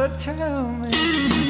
gotta tell me.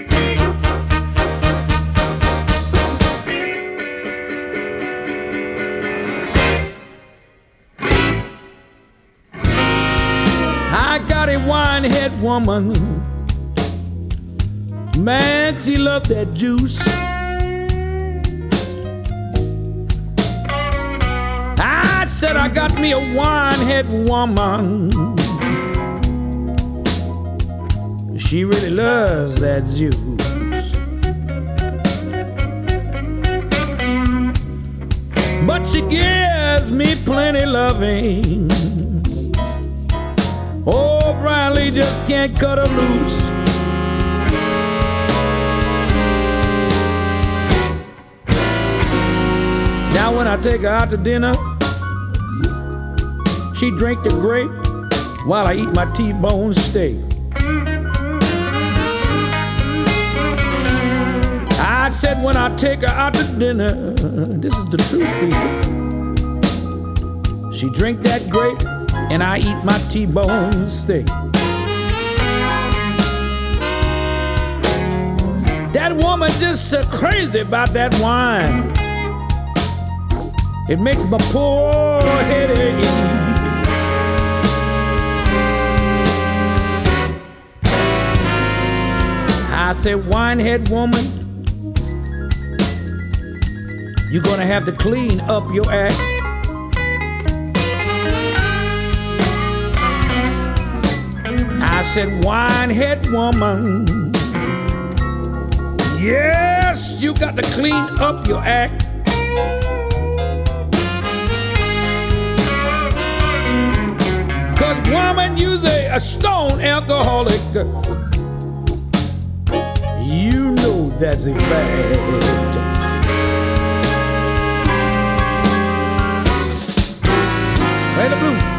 I got a wine head woman. Man, she loved that juice. I said I got me a wine head woman. She really loves that juice. But she gives me plenty loving. Oh, Brian just can't cut her loose. Now when I take her out to dinner, she drink the grape while I eat my T-bone steak. I said when I take her out to dinner, this is the truth, people. She drink that grape and I eat my T-bone steak. That woman just uh, crazy about that wine. It makes my poor head ache. I said, winehead woman, you're gonna have to clean up your act. I said, winehead woman, yes, you got to clean up your act. Cause woman, you's a, a stone alcoholic. You know that's a fact. Play the blues.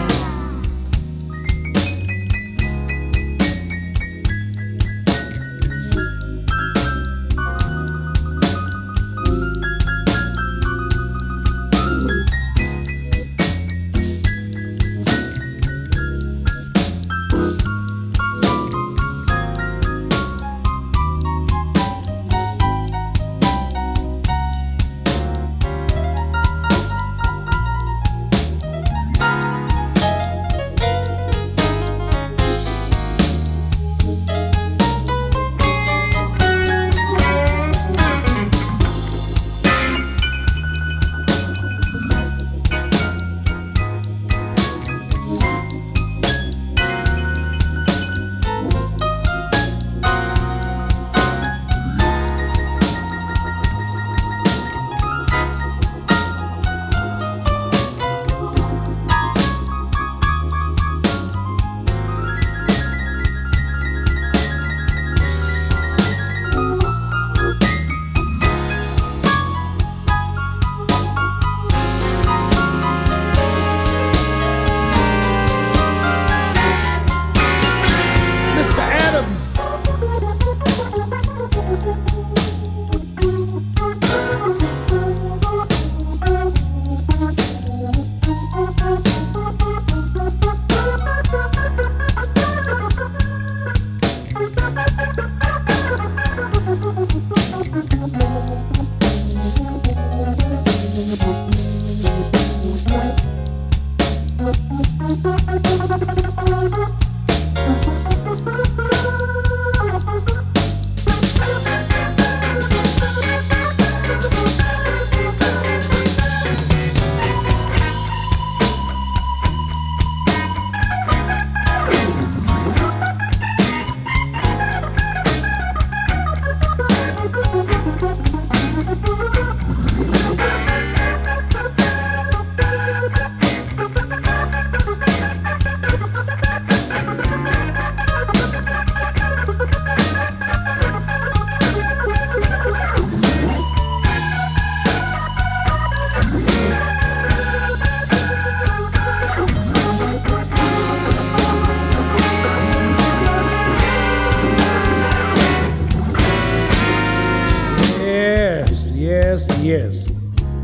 Yes,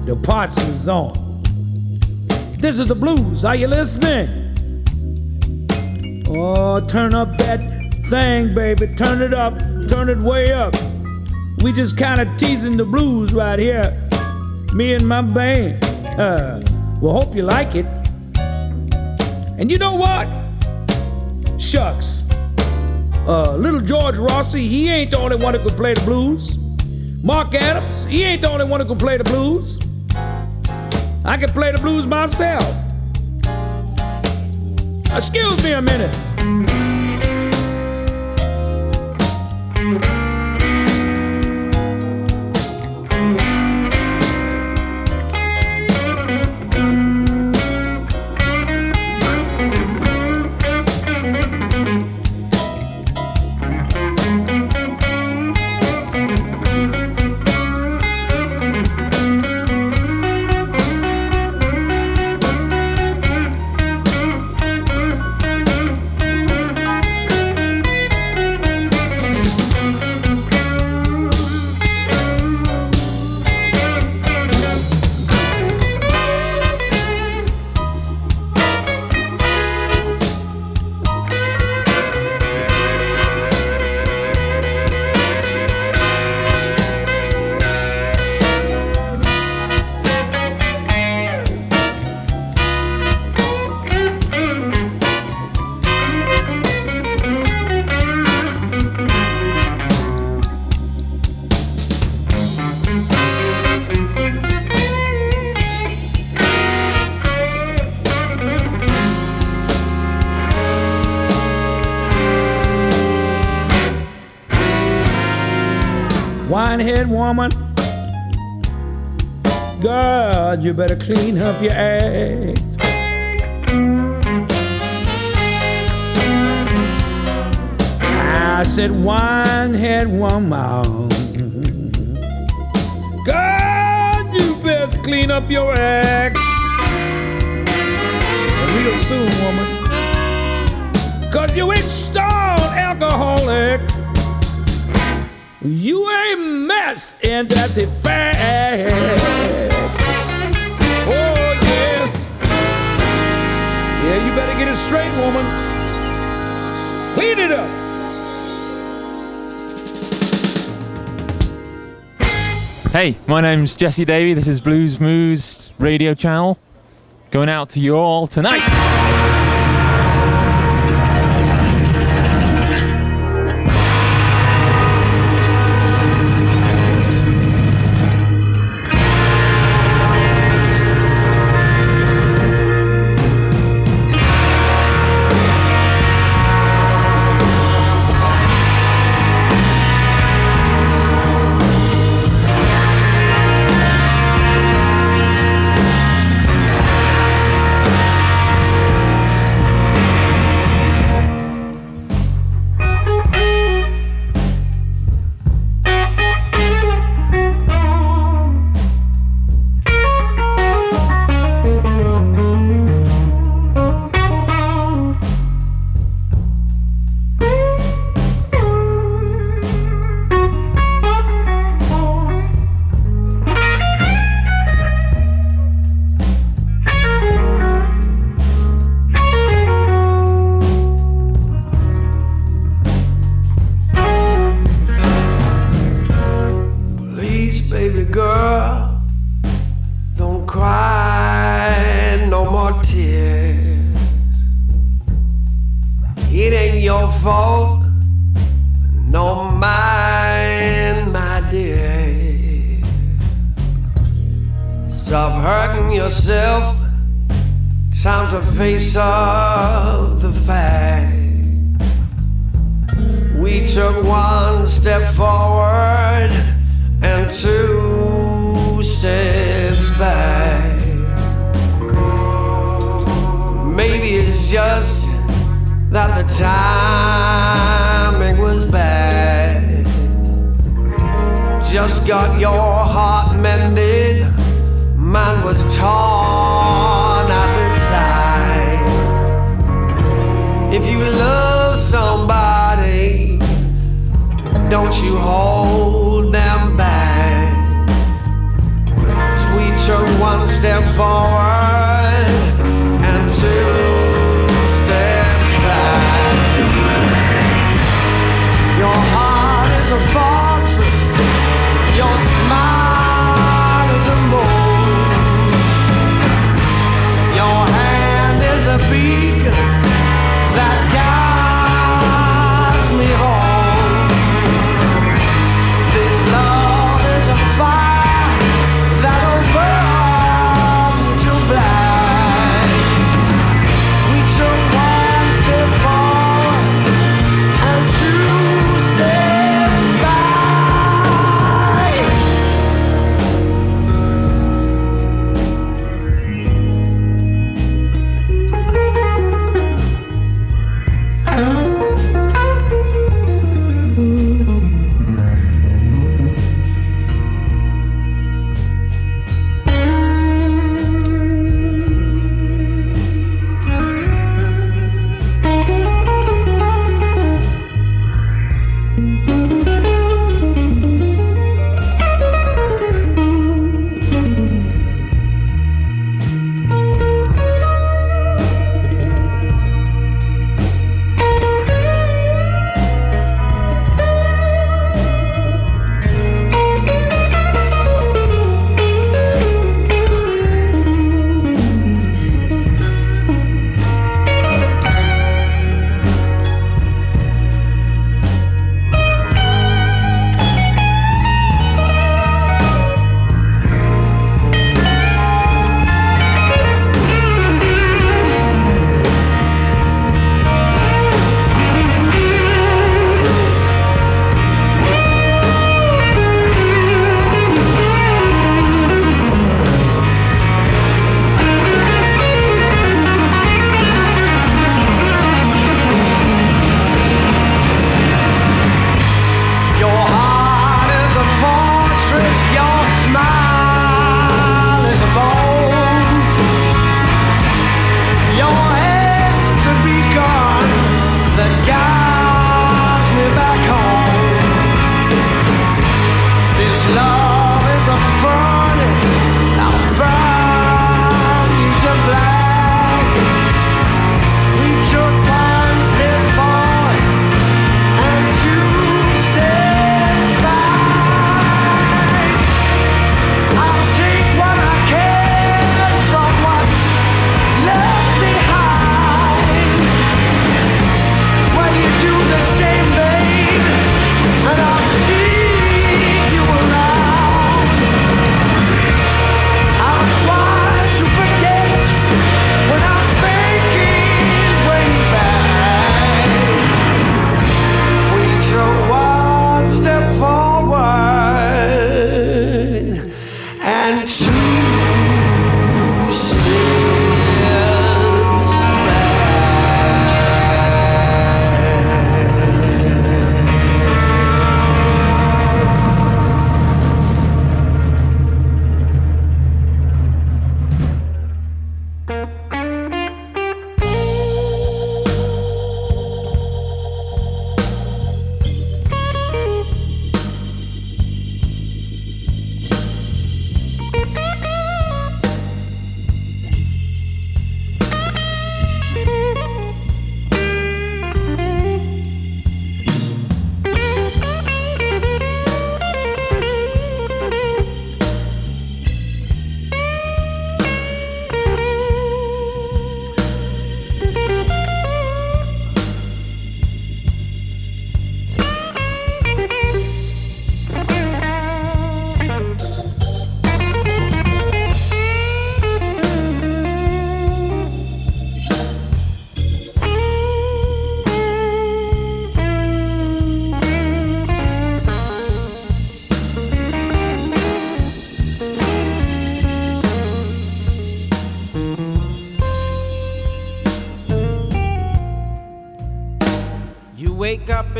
the parts is on. This is the blues. Are you listening? Oh, turn up that thing, baby. Turn it up. Turn it way up. We just kind of teasing the blues right here. Me and my band. Uh, well, hope you like it. And you know what? Shucks. Uh, little George Rossi, he ain't the only one who could play the blues. Mark Adams, he ain't the only one who can play the blues. I can play the blues myself. Excuse me a minute. Woman. God, you better clean up your act. I said, Winehead woman. God, you best clean up your act. Real soon, woman. Cause you installed alcoholic. You a mess, and that's a fact. Oh, yes. Yeah, you better get it straight, woman. Clean it up. Hey, my name's Jesse Davey. This is Blues Moose Radio Channel. Going out to you all tonight.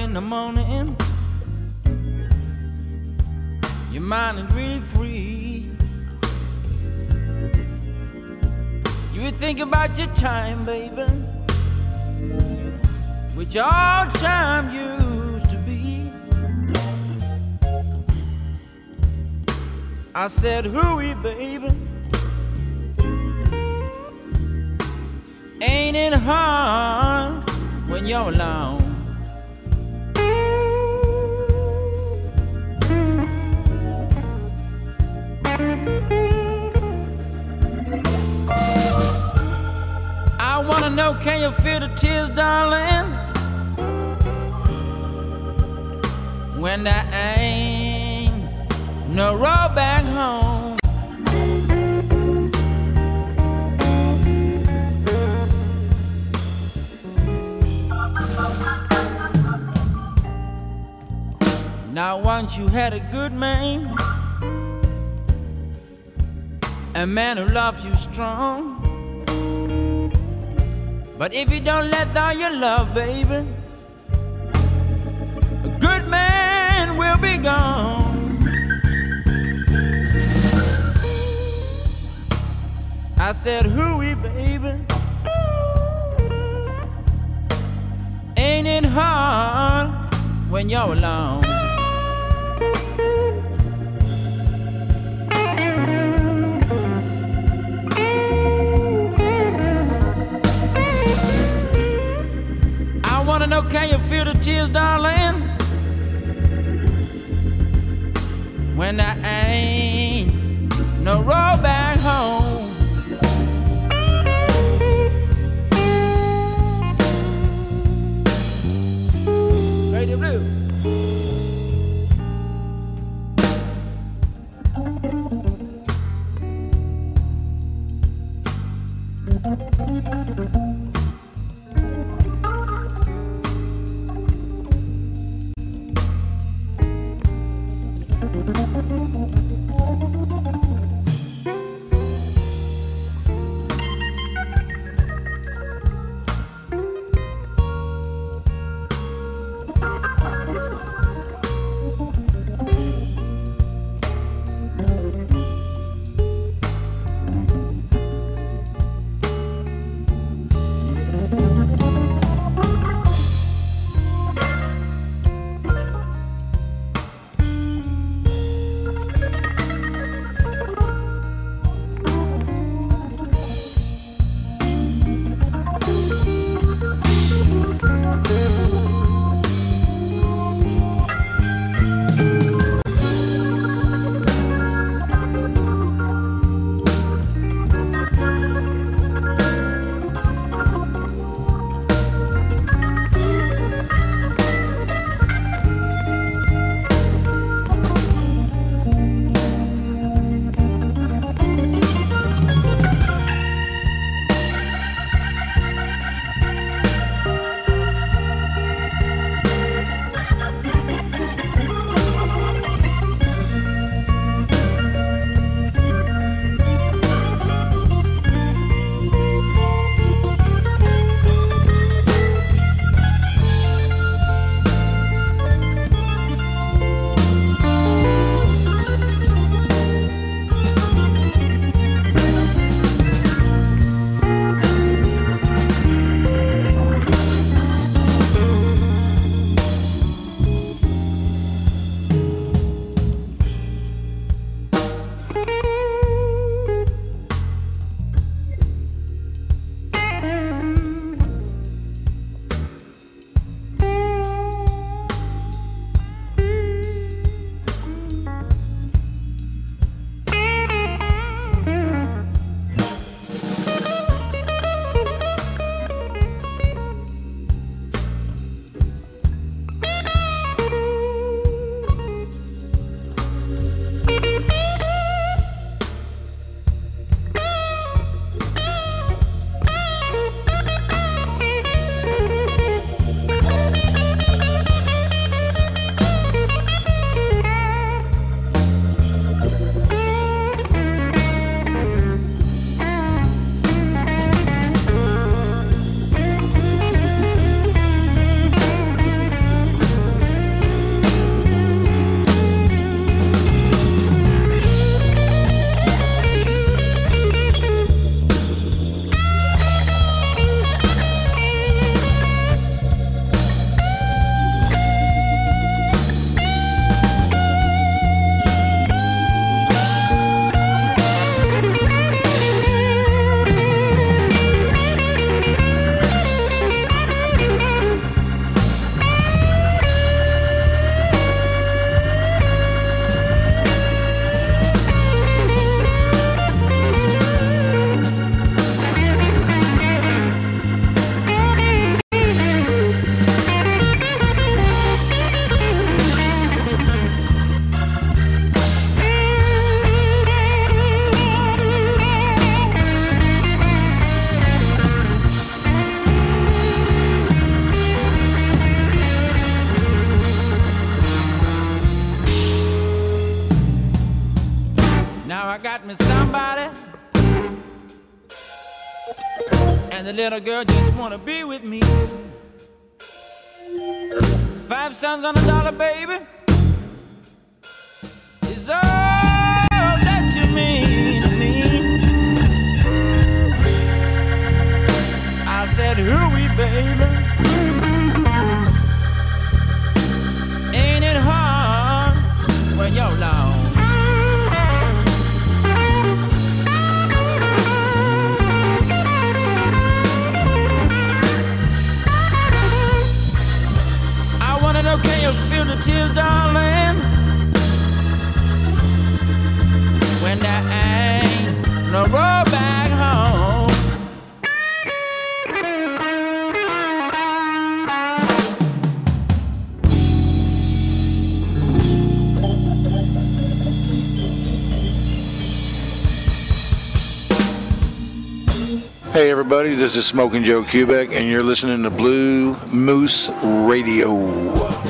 in the morning, your mind is really free. You would think about your time, baby, which all time used to be. I said, hurry, baby. Ain't it hard when you're alone? Can you feel the tears, darling? When there ain't no road back home. Now once you had a good man, a man who loves you strong. But if you don't let down your love, baby, a good man will be gone. I said, hooey, baby. Ain't it hard when you're alone? Can you feel the tears, darling? When there ain't no road back home. Radio Blue. Little girl just wanna be with me. Five cents on a dollar, baby. Everybody, this is Smoking Joe Kubek, and you're listening to Blues Moose Radio.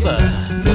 The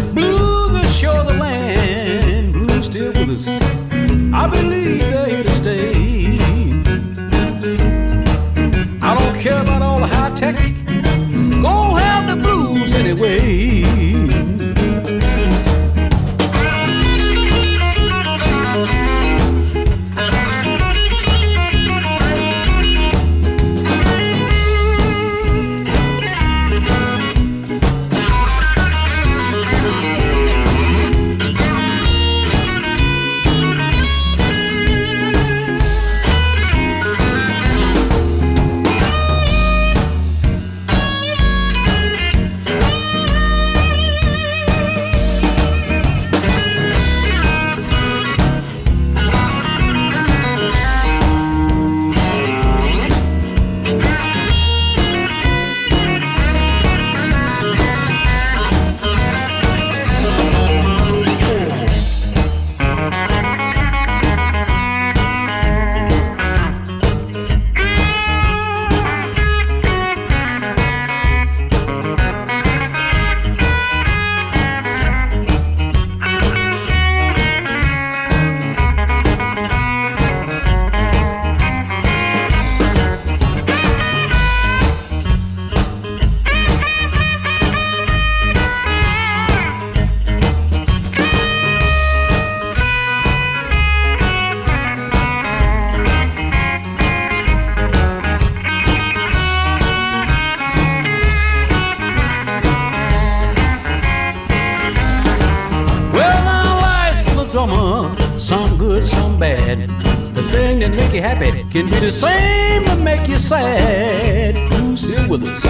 drama, some good, some bad. The thing that make you happy can be the same that make you sad. Who's still with us?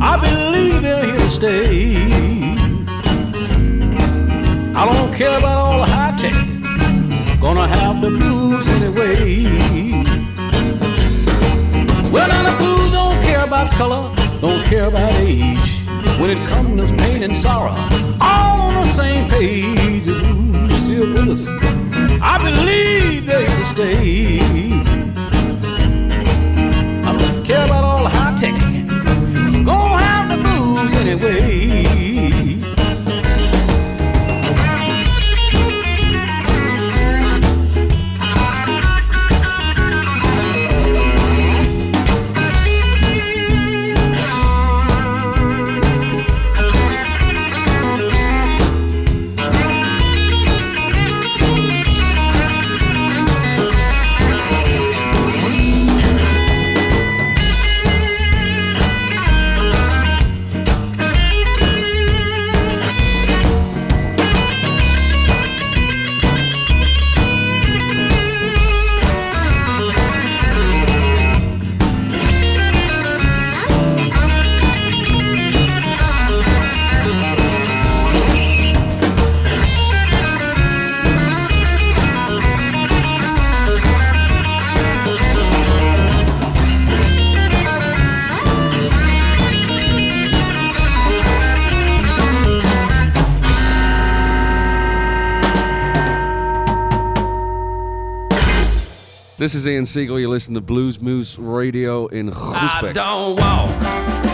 I believe they're here to stay. I don't care about all the high tech. Gonna have the blues anyway. Well, now the blues don't care about color, don't care about age. When it comes to pain and sorrow, all on the same page. Still with us. I believe they're here stay. I don't care about all the high tech. Gonna have the blues anyway. This is Ian Siegel. You listen to Blues Moose Radio in Groesbeek. I don't walk.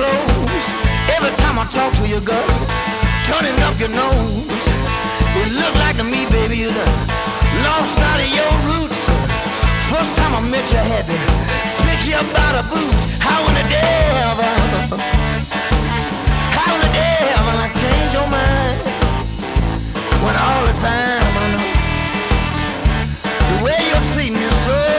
clothes. Every time I talk to you, girl, turning up your nose. You look like to me, baby, you done lost sight of your roots. First time I met you, I had to pick you up by the boots. How in the devil? How in the devil? I change your mind when all the time I know the way you're treating me so.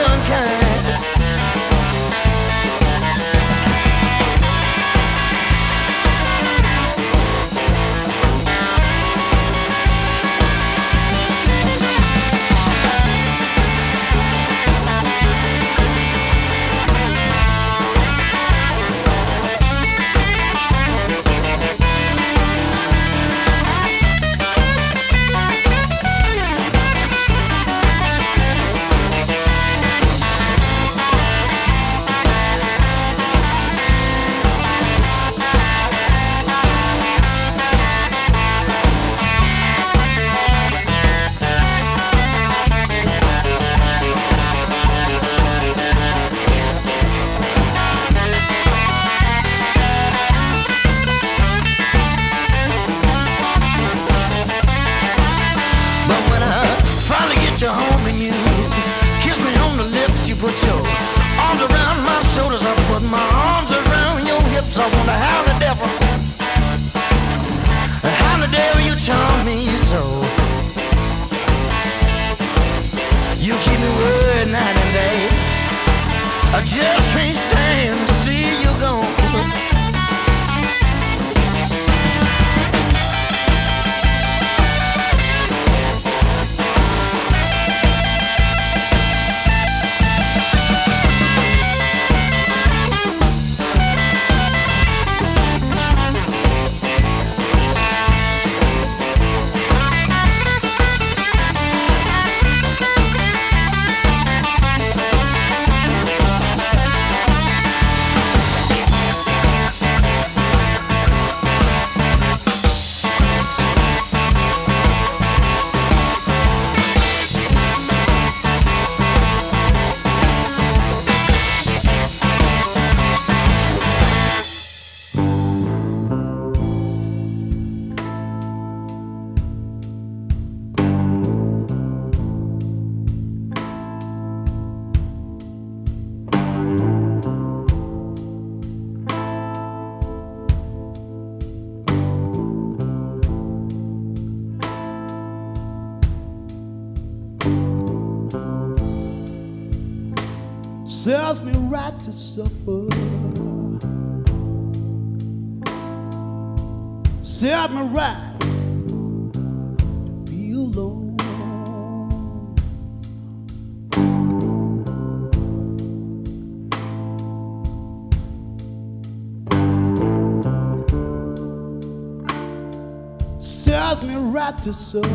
to suffer.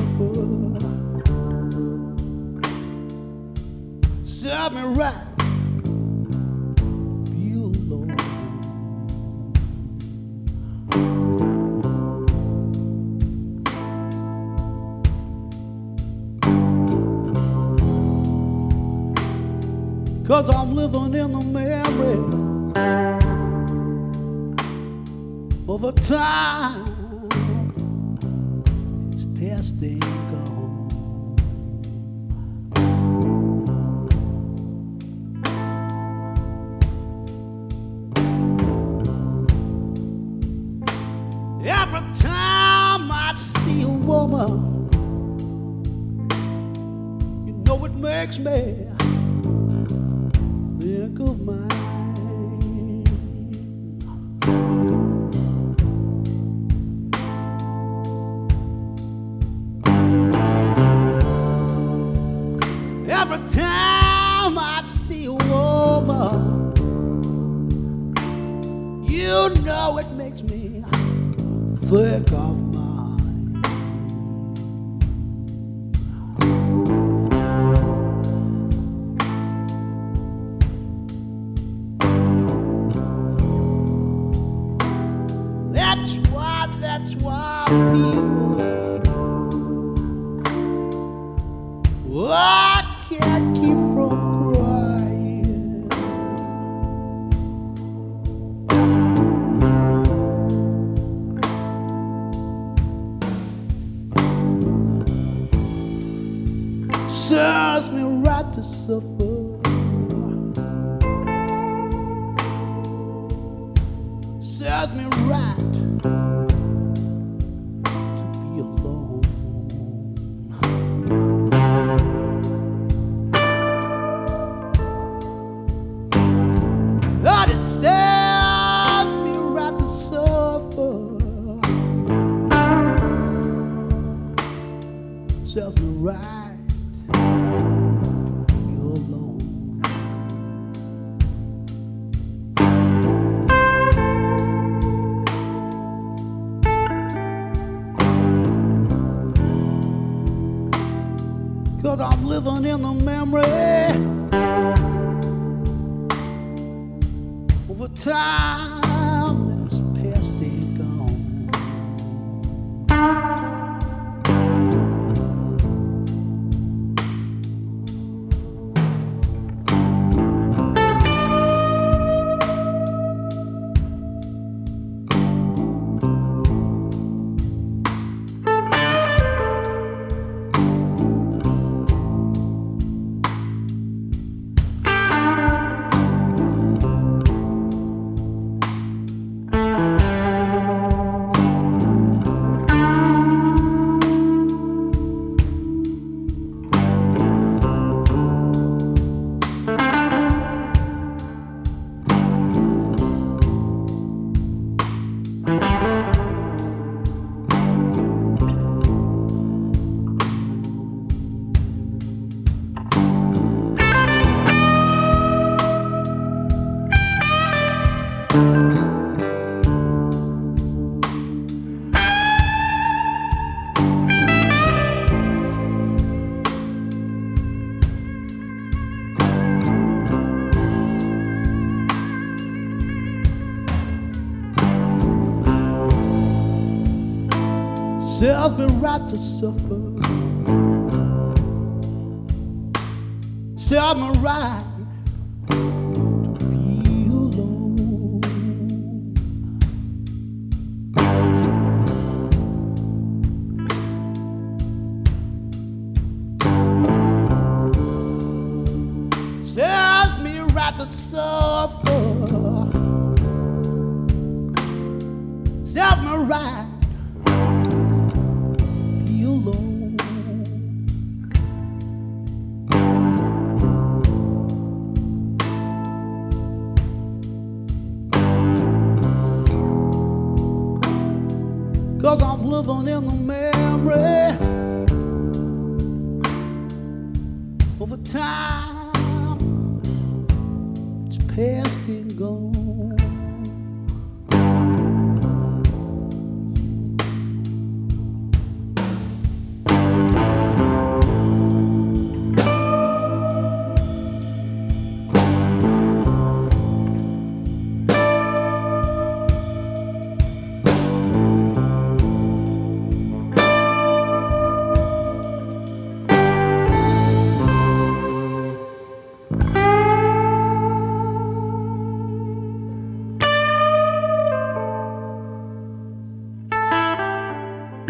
Serve me right. Cause I'm living in the memory of a time best thing. Every time I see a woman, you know it makes me. memories. Sells me right to suffer. Sells me right